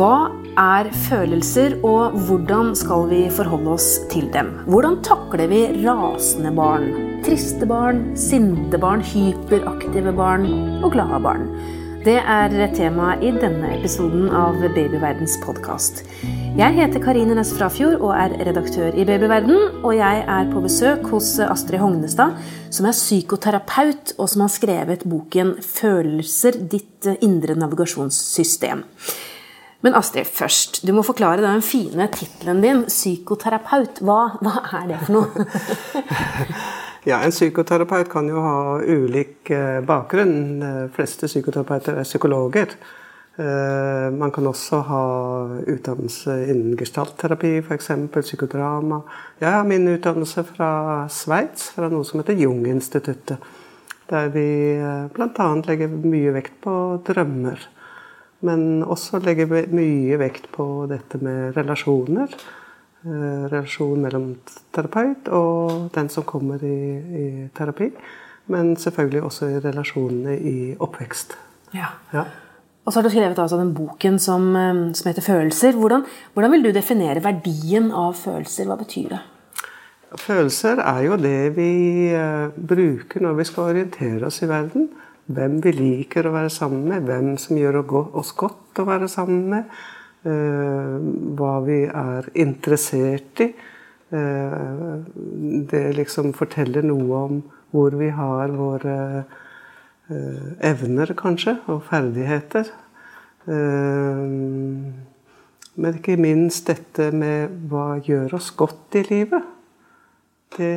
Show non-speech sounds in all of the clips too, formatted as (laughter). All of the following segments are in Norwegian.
Hva er følelser, og hvordan skal vi forholde oss til dem? Hvordan takler vi rasende barn, triste barn, sinte barn, hyperaktive barn og glade barn? Det er temaet i denne episoden av Babyverdens podkast. Jeg heter Karine Næss Frafjord og er redaktør i Babyverden. Og jeg er på besøk hos Astrid Hognestad, som er psykoterapeut, og som har skrevet boken 'Følelser ditt indre navigasjonssystem'. Men Astrid, først. Du må forklare den fine tittelen din, psykoterapeut. Hva, hva, er det for noe? (laughs) ja, En psykoterapeut kan jo ha ulik eh, bakgrunn. De fleste psykoterapeuter er psykologer. Eh, man kan også ha utdannelse innen gestaltterapi, f.eks. psykodrama. Jeg har min utdannelse fra Sveits, fra noe som heter Jung-instituttet. Der vi eh, bl.a. legger mye vekt på drømmer. Men også legger mye vekt på dette med relasjoner. Eh, relasjon mellom terapeut og den som kommer i, i terapi. Men selvfølgelig også i relasjonene i oppvekst. Ja. ja. Og så har du skrevet altså den boken som, eh, som heter 'Følelser'. Hvordan, hvordan, vil du definere verdien av følelser? Hva betyr det? Følelser er jo det vi uh, bruker når vi skal orientere oss i verden hvem vi liker å være sammen med, hvem som gjør oss godt å være sammen med, eh, hva vi er interessert i. Eh, det liksom forteller noe om hvor vi har våre eh, evner, kanskje, og ferdigheter. Men ikke minst dette med hva gjør oss godt i livet. Det,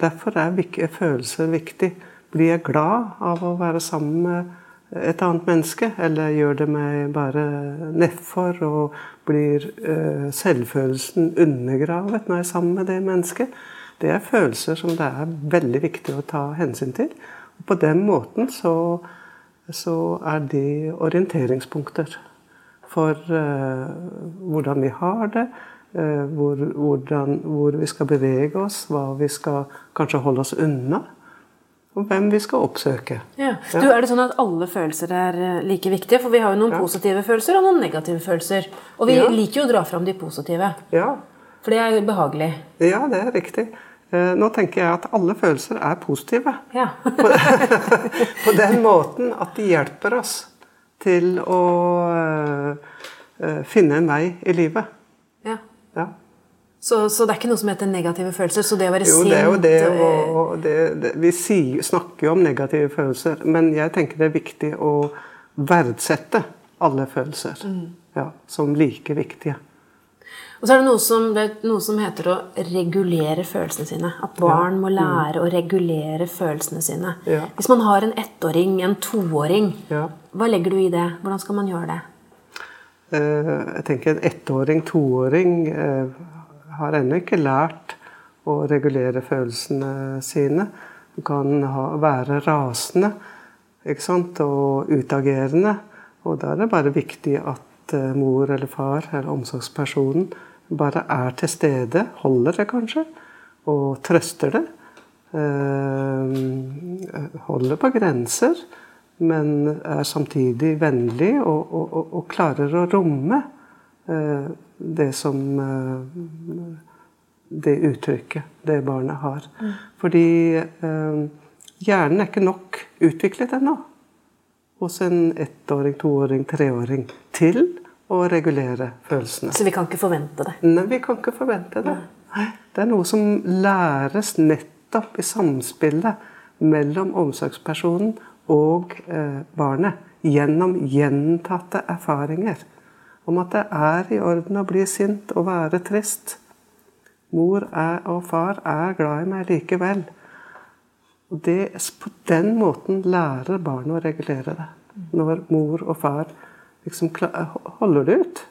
derfor er følelser viktig. Blir jeg glad av å være sammen med et annet menneske? Eller gjør det meg bare nedfor, og blir uh, selvfølelsen undergravet når jeg er sammen med det mennesket? Det er følelser som det er veldig viktig å ta hensyn til. Og på den måten så, så er de orienteringspunkter for uh, hvordan vi har det. Uh, hvor, hvordan, hvor vi skal bevege oss, hva vi skal kanskje holde oss unna og hvem vi skal oppsøke. Ja. Du, er det sånn at alle følelser er eh, like viktige? For vi har jo noen ja. positive følelser og noen negative følelser. Og vi ja. liker jo å dra fram de positive. Ja. For det er behagelig. Ja, det er riktig. Eh, nå tenker jeg at alle følelser er positive. Ja. (laughs) på, (laughs) på, den måten at de hjelper oss til å uh, finne en vei i livet. Ja. ja. Så, så, det er ikke noe som heter negative følelser? Så det å være jo, sint det er jo det, og, og det, det, Vi sier, snakker jo om negative følelser, men jeg tenker det er viktig å verdsette alle følelser mm. ja, som like viktige. Og så er det noe som, det noe som, heter å regulere følelsene sine. At barn ja. må mm. lære å regulere følelsene sine. Ja. Hvis man har en ettåring, en toåring, hva legger du i det? Hvordan skal man gjøre det? Uh, jeg tenker En ettåring, toåring uh, har ennå ikke lært å regulere følelsene sine. Du kan ha, være rasende og utagerende. Og da er det bare viktig at uh, mor eller far eller omsorgspersonen bare er til stede, holder det kanskje, og trøster det. Uh, holder på grenser, men er samtidig vennlig og, og, og, klarer å romme det som eh, Det uttrykket det barnet har. Mm. Fordi eh, hjernen er ikke nok utviklet ennå hos en ettåring, toåring, treåring til å regulere følelsene. Så vi kan ikke forvente det? Nei, vi kan ikke forvente det. Det er noe som læres nettopp i samspillet mellom omsorgspersonen og eh, barnet gjennom gjentatte erfaringer om at det er i orden å bli sint og være trist. Mor er, og far er glad i meg likevel. Og det, På den måten lærer barnet å regulere det. Når mor og far liksom holder det ut.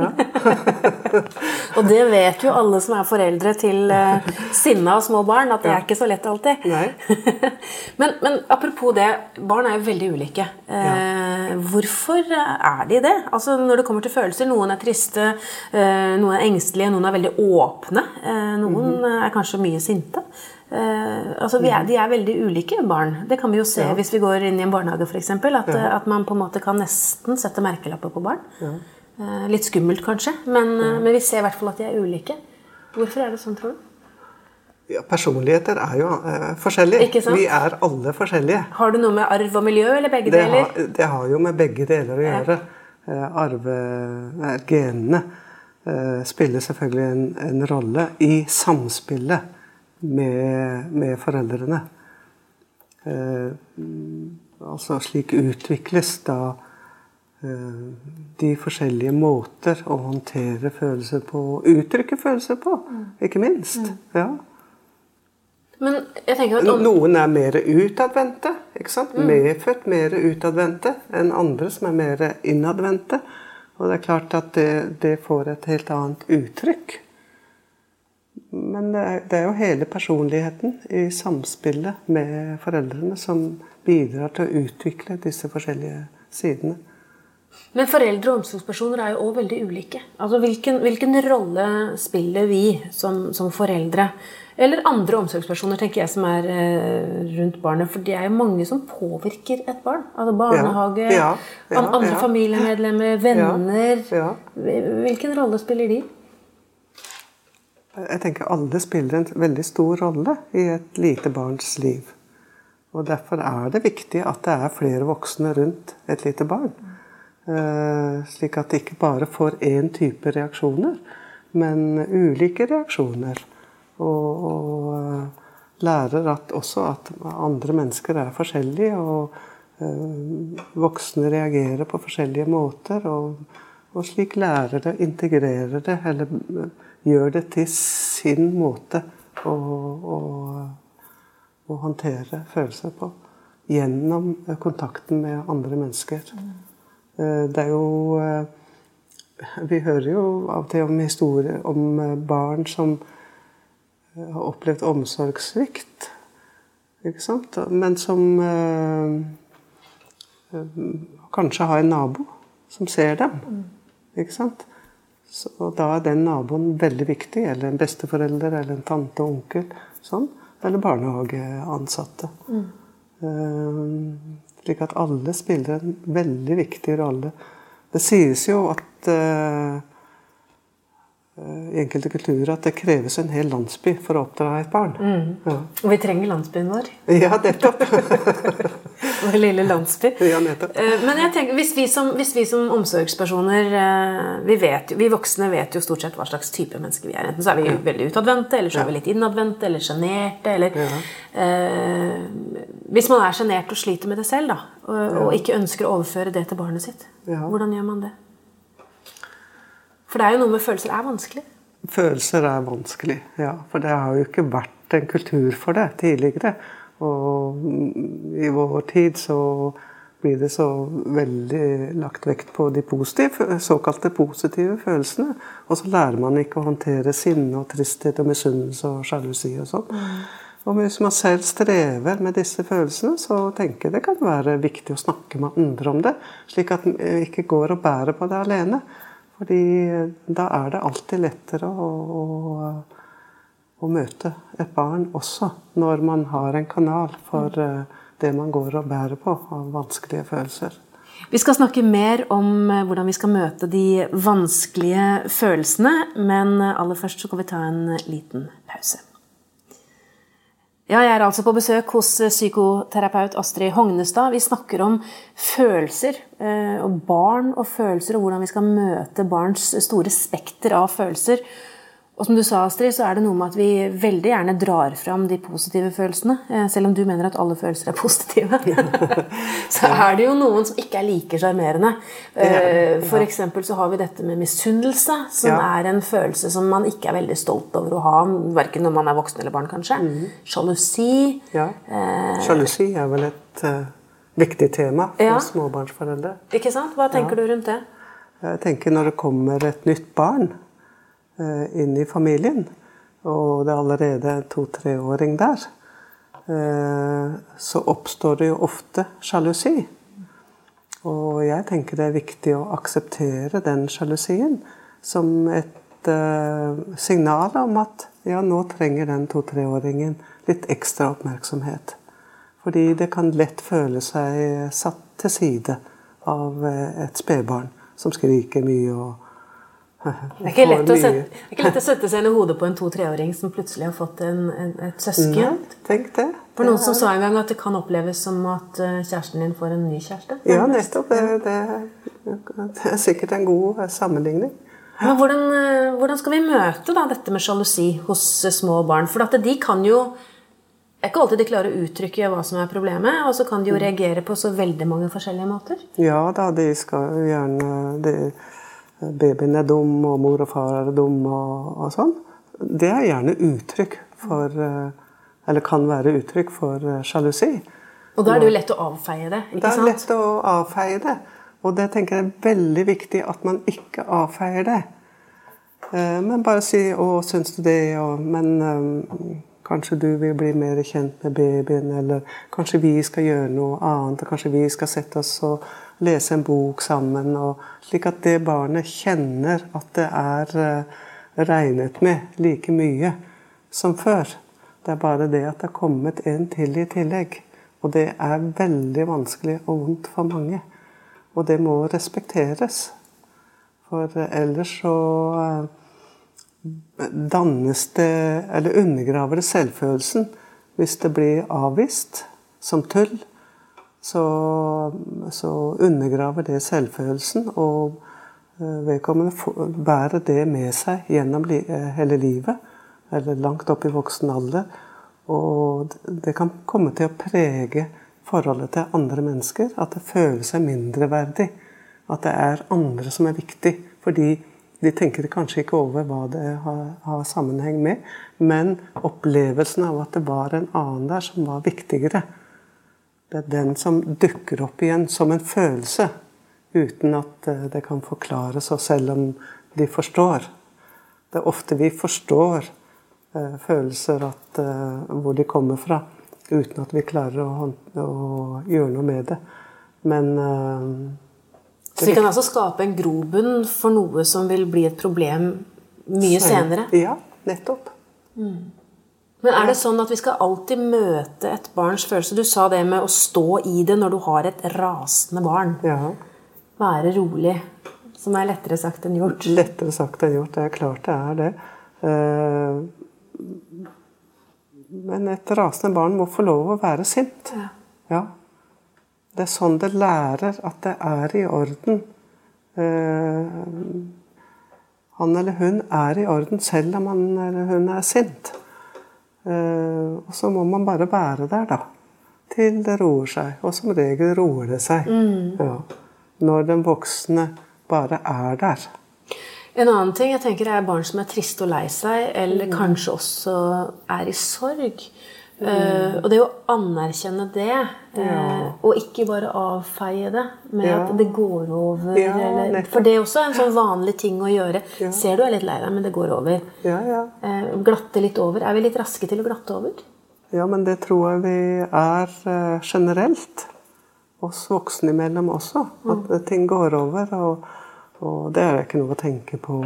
(laughs) og det vet jo alle som er foreldre til uh, sinna små barn, at det er ikke så lett alltid. (laughs) men, men, apropos det, barn er jo veldig ulike. Uh, hvorfor er de det? Altså Når det kommer til følelser, noen er triste, uh, noen er engstelige, noen er veldig åpne. noen mm -hmm. er kanskje mye sinte. Uh, altså er, de er veldig ulike barn. Det kan vi jo se Ja. hvis vi går inn i en barnehage f.eks. At, Ja. eh, at man på en måte kan nesten sette merkelapper på barn. Eh, litt skummelt kanskje, men, ja. men vi ser i hvert fall at de er ulike. Hvorfor er det sånn, tror du? Ja, personligheter er jo eh, forskjellige. Vi er alle forskjellige. Har det noe med arv og miljø eller begge Det deler? har, det har jo med begge deler å Ja. gjøre. Eh, arve... eh, Genene eh, spiller selvfølgelig en, en rolle i samspillet med, med foreldrene. Eh, altså slik utvikles da eh, de forskjellige måter å håndtere følelser på, uttrykke følelser på, ikke minst. Ja. Tenker at om, Noen er mer utadvendte. ikke sant? Medfødt mer utadvendte enn andre som er mer innadvendte. Og det er klart at det, det får et helt annet uttrykk. Men det er, det er jo hele personligheten i samspillet med foreldrene som bidrar til å utvikle disse forskjellige sidene. Men foreldre og omsorgspersoner er jo òg veldig ulike. Altså hvilken, hvilken rolle spiller vi som, som foreldre? Eller andre omsorgspersoner tenker jeg som er eh, rundt barnet. For det er jo mange som påvirker et barn. Altså barnehage, Ja, ja, ja, andre ja. familiemedlemmer, venner. Ja. Hvilken rolle spiller de? Jeg tenker alle spiller en veldig stor rolle i et lite barns liv. Og Derfor er det viktig at det er flere voksne rundt et lite barn. Eh, slik at de ikke bare får én type reaksjoner, men ulike reaksjoner. Og, og eh, lærer at også at andre mennesker er forskjellige, og eh, voksne reagerer på forskjellige måter. Og, og slik lærer det, integrerer det, eller gjør det til sin måte å, å, å håndtere følelser på. Gjennom kontakten med andre mennesker. Eh, Det er jo eh, Vi hører jo av og til om historier om eh, barn som har opplevd omsorgssvikt. Ikke sant? Men som kanskje har en nabo som ser dem. Ikke sant? Så da er den naboen veldig viktig. Eller en besteforelder, eller en tante og onkel. Sånn. Eller barnehageansatte. Eh, slik at alle spiller en veldig viktig rolle. Det sies jo at uh, i enkelte kulturer at det kreves en hel landsby for å oppdra et barn. Ja. Og vi trenger landsbyen vår. ja, nettopp. (laughs) Vår (laughs) lille landsby. ja. Eh, Men jeg tenker, hvis vi som, hvis vi som omsorgspersoner eh, vi, vet, vi voksne vet jo stort sett hva slags type mennesker vi er. Enten så er vi veldig utadvendte, eller så er vi litt innadvendte, eller sjenerte. Eller, eh, hvis man er sjenert og sliter med det selv, da, og, og ikke ønsker å overføre det til barnet sitt, Ja. hvordan gjør man det? For det er jo noe med følelser er vanskelig. Følelser er vanskelig, ja. For det har jo ikke vært en kultur for det tidligere. Og mm, i vår tid så blir det så veldig lagt vekt på de positive, såkalte positive følelsene. Og så lærer man ikke å håndtere sinne og tristhet og misunnelse og sjalusi og sånn. Og hvis man selv strever med disse følelsene, så tenker jeg det kan være viktig å snakke med andre om det. Slik at man ikke går og bærer på det alene. Fordi da er det alltid lettere å, å, møte et barn også, når man har en kanal for eh, det man går og bærer på av vanskelige følelser. Vi skal snakke mer om eh, hvordan vi skal møte de vanskelige følelsene, men eh, aller først så kan vi ta en liten pause. Ja, jeg er altså på besøk hos psykoterapeut Astrid Hognestad. Vi snakker om følelser, og barn og følelser, og hvordan vi skal møte barns store spekter av følelser. Og som du sa, Astrid, så er det noe med at vi veldig gjerne drar fram de positive følelsene. eh, Selv om du mener at alle følelser er positive. (laughs) så er det jo noen som ikke er like sjarmerende. F.eks. For eksempel så har vi dette med misunnelse, som Ja. er en følelse som man ikke er veldig stolt over å ha, verken når man er voksen eller barn, kanskje. Sjalusi. Ja. Sjalusi er vel et uh, viktig tema for Ja. småbarnsforeldre. Ikke sant? Hva tenker du rundt det? Jeg tenker når det kommer et nytt barn eh, inn i familien, og det er allerede en to-treåring der, eh, så oppstår det jo ofte sjalusi. Og jeg tenker det er viktig å akseptere den sjalusien som et eh, signal om at ja, nå trenger den to-treåringen litt ekstra oppmerksomhet. Fordi det kan lett føle seg satt til side av eh, et spedbarn som skriker mye og det er, ikke sette, det er ikke lett å sette seg inn i hodet på en to-treåring som plutselig har fått en, en, et søsken. Nei, tenk det. For noen som sa en gang at det kan oppleves som at eh, kjæresten din får en ny kjæreste. Ja, nettopp. Det, det, det er sikkert en god eh, sammenligning. Men hvordan, eh, hvordan skal vi møte da, dette med sjalusi hos små barn? For de kan jo det er ikke alltid de klarer å uttrykke hva som er problemet, og så kan de jo reagere på så veldig mange forskjellige måter. Ja da, de skal gjerne de, babyen er dum, og mor og far er dum, og, og sånn. Det er gjerne uttrykk for eh, Eller kan være uttrykk for eh, sjalusi. Og da er det jo lett å avfeie det? ikke sant? Det er lett å avfeie det. Og det tenker jeg er veldig viktig at man ikke avfeier det. Eh, men bare si 'Å, syns du det?' Og, men kanskje du vil bli mer kjent med babyen, eller kanskje vi skal gjøre noe annet. og Kanskje vi skal sette oss og lese en bok sammen. Slik at det barnet kjenner at det er uh, regnet med like mye som før. Det er bare det at det er kommet en til i tillegg. Og det er veldig vanskelig og vondt for mange. Og det må respekteres. For ellers så uh, dannes det Eller undergraver det selvfølelsen hvis det blir avvist som tull så, så undergraver det selvfølelsen. Og eh, vedkommende bærer det med seg gjennom eh, hele livet, eller langt opp i voksen alder. Og det kan komme til å prege forholdet til andre mennesker. At det føler seg mindreverdig. At det er andre som er viktig. Fordi de tenker kanskje ikke over hva det har, har sammenheng med. Men opplevelsen av at det var en annen der som var viktigere, det er den som dukker opp igjen som en følelse, uten at eh, det kan forklares, og selv om de forstår. Det er ofte vi forstår eh, følelser at, eh, hvor de kommer fra, uten at vi klarer å, å gjøre noe med det. Men uh, Så vi kan altså skape en grobunn for noe som vil bli et problem mye senere? Ja, nettopp. Mm. Men er det sånn at vi skal alltid møte et barns følelse? Du sa det med å stå i det når du har et rasende barn. Ja. Være rolig. Som er lettere sagt enn gjort. Lettere sagt enn gjort. Det er klart det er det. Eh, men et rasende barn må få lov å være sint. Ja. ja. Det er sånn det lærer at det er i orden. Eh, han eller hun er i orden selv om han eller hun er sint. Eh, og så må man bare være der, da. Til det roer seg. Og som regel roer det seg. Mm. Ja. Når den voksne bare er der. En annen ting jeg tenker er barn som er triste og lei seg, eller mm. kanskje også er i sorg. Uh, og det å anerkjenne det, uh, ja. og ikke bare avfeie det med ja. at det går over. Ja, eller, for det er også en sånn vanlig ting å gjøre. Ser du er litt lei deg, men det går over. Uh, glatte litt over. Er vi litt raske til å glatte over? Ja, men det tror jeg vi er generelt. Oss voksne imellom også. At mm. ting går over. Og, og det er ikke noe å tenke på.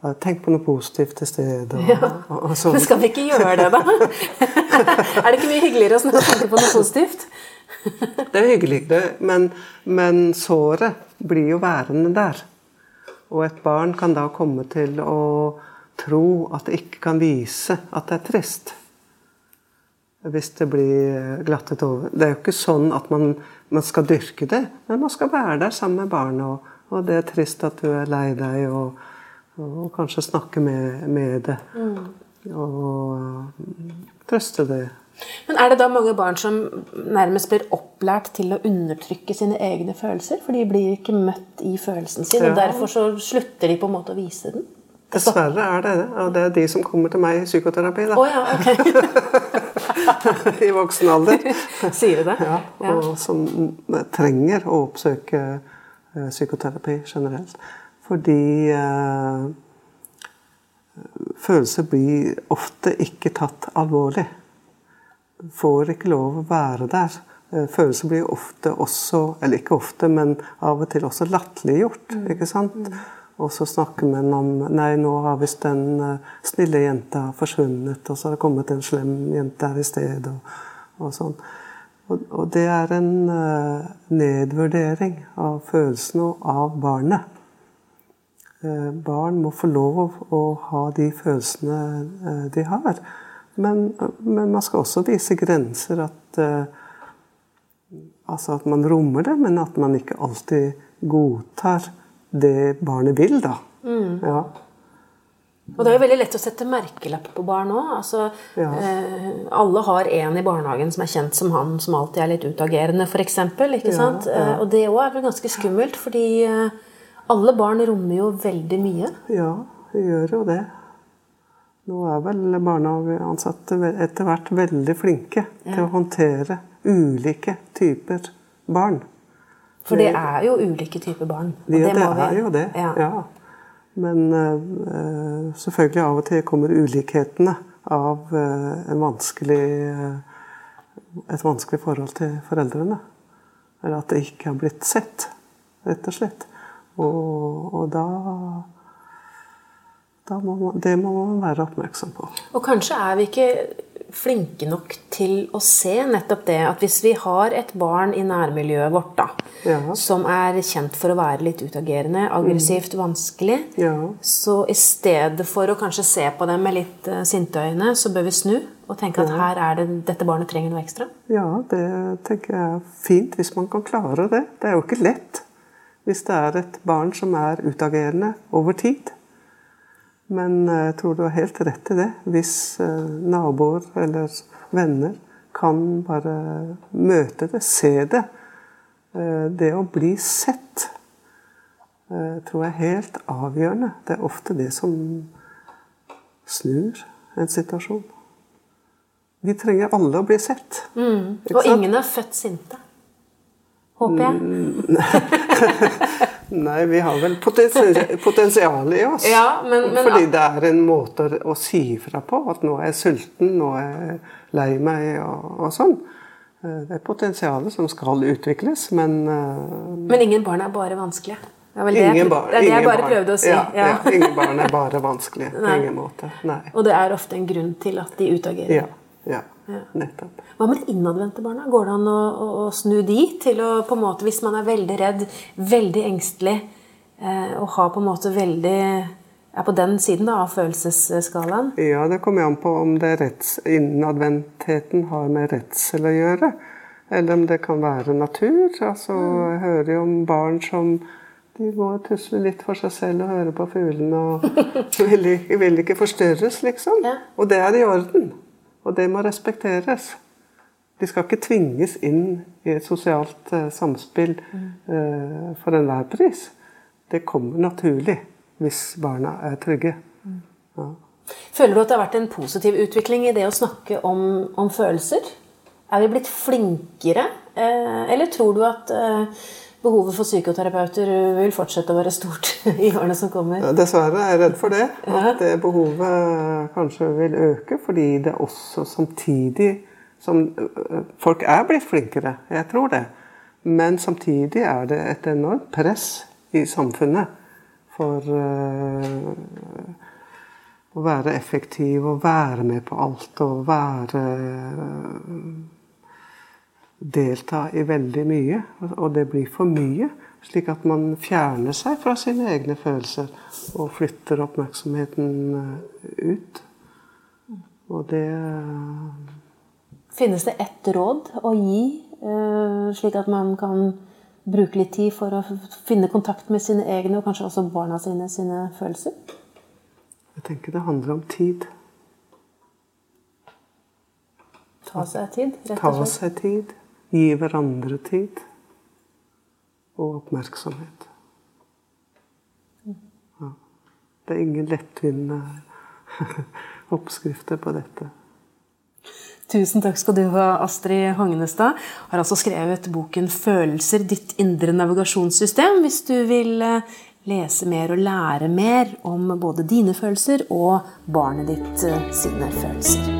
Tenk på noe positivt til stedet. Ja. Og, sånn. Men skal vi ikke gjøre det, da? (laughs) er det ikke mye hyggeligere å tenke på noe positivt? det er hyggeligere, men, men, såret blir jo værende der. Og et barn kan da komme til å tro at det ikke kan vise at det er trist. Hvis det blir glattet over. Det er jo ikke sånn at man, man skal dyrke det, men man skal være der sammen med barnet. Og, og det er trist at du er lei deg. og og kanskje snakke med, med det. Mm. Og trøste det. Men er det da mange barn som nærmest blir opplært til å undertrykke sine egne følelser? For de blir ikke møtt i følelsen sin, ja. og derfor så slutter de på en måte å vise den? Dessverre er det det. Og det er de som kommer til meg i psykoterapi. da. Oh, ja, okay. (laughs) I voksen alder. (laughs) Sier du det? Ja, og som trenger å oppsøke eh, psykoterapi generelt. Fordi eh, følelser blir ofte ikke tatt alvorlig. Får ikke lov å være der. Eh, følelser blir ofte også, eller ikke ofte, men av og til også latterliggjort. Mm. ikke sant? Og så snakker man om Nei, nå har visst den uh, snille jenta forsvunnet, og så har det kommet en slem jente her i sted, Og, og sånn. Og, og, det er en uh, nedvurdering av følelsene og av barnet. Uh, barn må få lov å ha de følelsene de har. Men, men, man skal også vise grenser. At, altså at man rommer det, men at man ikke alltid godtar det barnet vil, da. Mm. Ja. Og det er jo veldig lett å sette merkelapp på barn òg. Altså, ja. eh, alle har en i barnehagen som er kjent som han som alltid er litt utagerende, f.eks. Ja, ja. eh, og det òg er vel ganske skummelt, fordi eh, alle barn rommer jo veldig mye. Ja, de gjør jo det. Nå er vel barnehageansatte etter hvert veldig flinke til å håndtere ulike typer barn. For det er jo ulike typer barn. Ja, det, det er jo det. Ja. ja. Men uh, selvfølgelig av og til kommer ulikhetene av uh, vanskelig, uh, et vanskelig forhold til foreldrene. Eller at det ikke har blitt sett, rett og slett. Og, og da, da må man, Det må man være oppmerksom på. Og kanskje er vi ikke flinke nok til å se nettopp det at hvis vi har et barn i nærmiljøet vårt da, ja. som er kjent for å være litt utagerende, aggressivt, mm. vanskelig, ja. så i stedet for å kanskje se på dem med litt uh, sinte øyne, så bør vi snu og tenke at her er det, dette barnet trenger noe ekstra? Ja, det tenker jeg er fint hvis man kan klare det. Det er jo ikke lett hvis det er et barn som er utagerende over tid. Men eh, jeg tror du har helt rett i det. Hvis eh, naboer eller venner kan bare møte det, se det. Eh, det å bli sett tror jeg er helt avgjørende. Det er ofte det som snur en situasjon. Vi trenger alle å bli sett. Mm. Og ingen er født sinte. Håper jeg. (laughs) (laughs) Nei, vi har vel potensial i oss. Ja, men, men, Fordi det er en måte å si ifra på. At nå er jeg sulten, nå er jeg lei meg og, og sånn. Eh, det er potensialet som skal utvikles, men uh, Men ingen barn er bare vanskelige? Det, det, ingen bar, det er det jeg bare barn, prøvde å si. Ja, ja. ja, (laughs) ingen barn er bare vanskelige. På ingen måte. Nei. Og det er ofte en grunn til at de utagerer. Ja, ja. Nettopp. Hva med de innadvendte barna? Går det an å, å, å, snu de til å på en måte, Hvis man er veldig redd, veldig engstelig, eh, og har på en måte veldig er på den siden da, av følelsesskalaen? Ja, det kommer an på om det retts, innadvendtheten har med redsel å gjøre. Eller om det kan være natur. Altså, jeg hører jo om barn som de må tusle litt for seg selv og høre på fuglene. og vil, (laughs) vil ikke forstyrres, liksom. Og det er i orden. Og det må respekteres. De skal ikke tvinges inn i et sosialt uh, samspill uh, for enhver pris. Det kommer naturlig hvis barna er trygge. Ja. Føler du at det har vært en positiv utvikling i det å snakke om, om følelser? Er vi blitt flinkere? Eh, eller tror du at eh, behovet for psykoterapeuter vil fortsette å være stort (laughs) i årene som kommer? Dessverre er jeg redd for det. At det behovet kanskje vil øke. Fordi det også samtidig som Folk er blitt flinkere, jeg tror det. Men samtidig er det et enormt press i samfunnet for uh, å være effektiv og være med på alt og være uh, delta i veldig mye, og det blir for mye. Slik at man fjerner seg fra sine egne følelser og flytter oppmerksomheten eh, ut. Og det eh, Finnes det ett råd å gi, eh, slik at man kan bruke litt tid for å finne kontakt med sine egne, og kanskje også barna sine, sine følelser? Jeg tenker det handler om tid. Ta seg tid, rett og slett? Ta seg tid. Gi hverandre tid og oppmerksomhet. Ja. Det er ingen lettvinte (laughs) oppskrifter på dette. Tusen takk skal du ha, Astrid Hognestad. Har altså skrevet boken 'Følelser ditt indre navigasjonssystem', hvis du vil eh, lese mer og lære mer om både dine følelser og barnet ditt eh, sine følelser.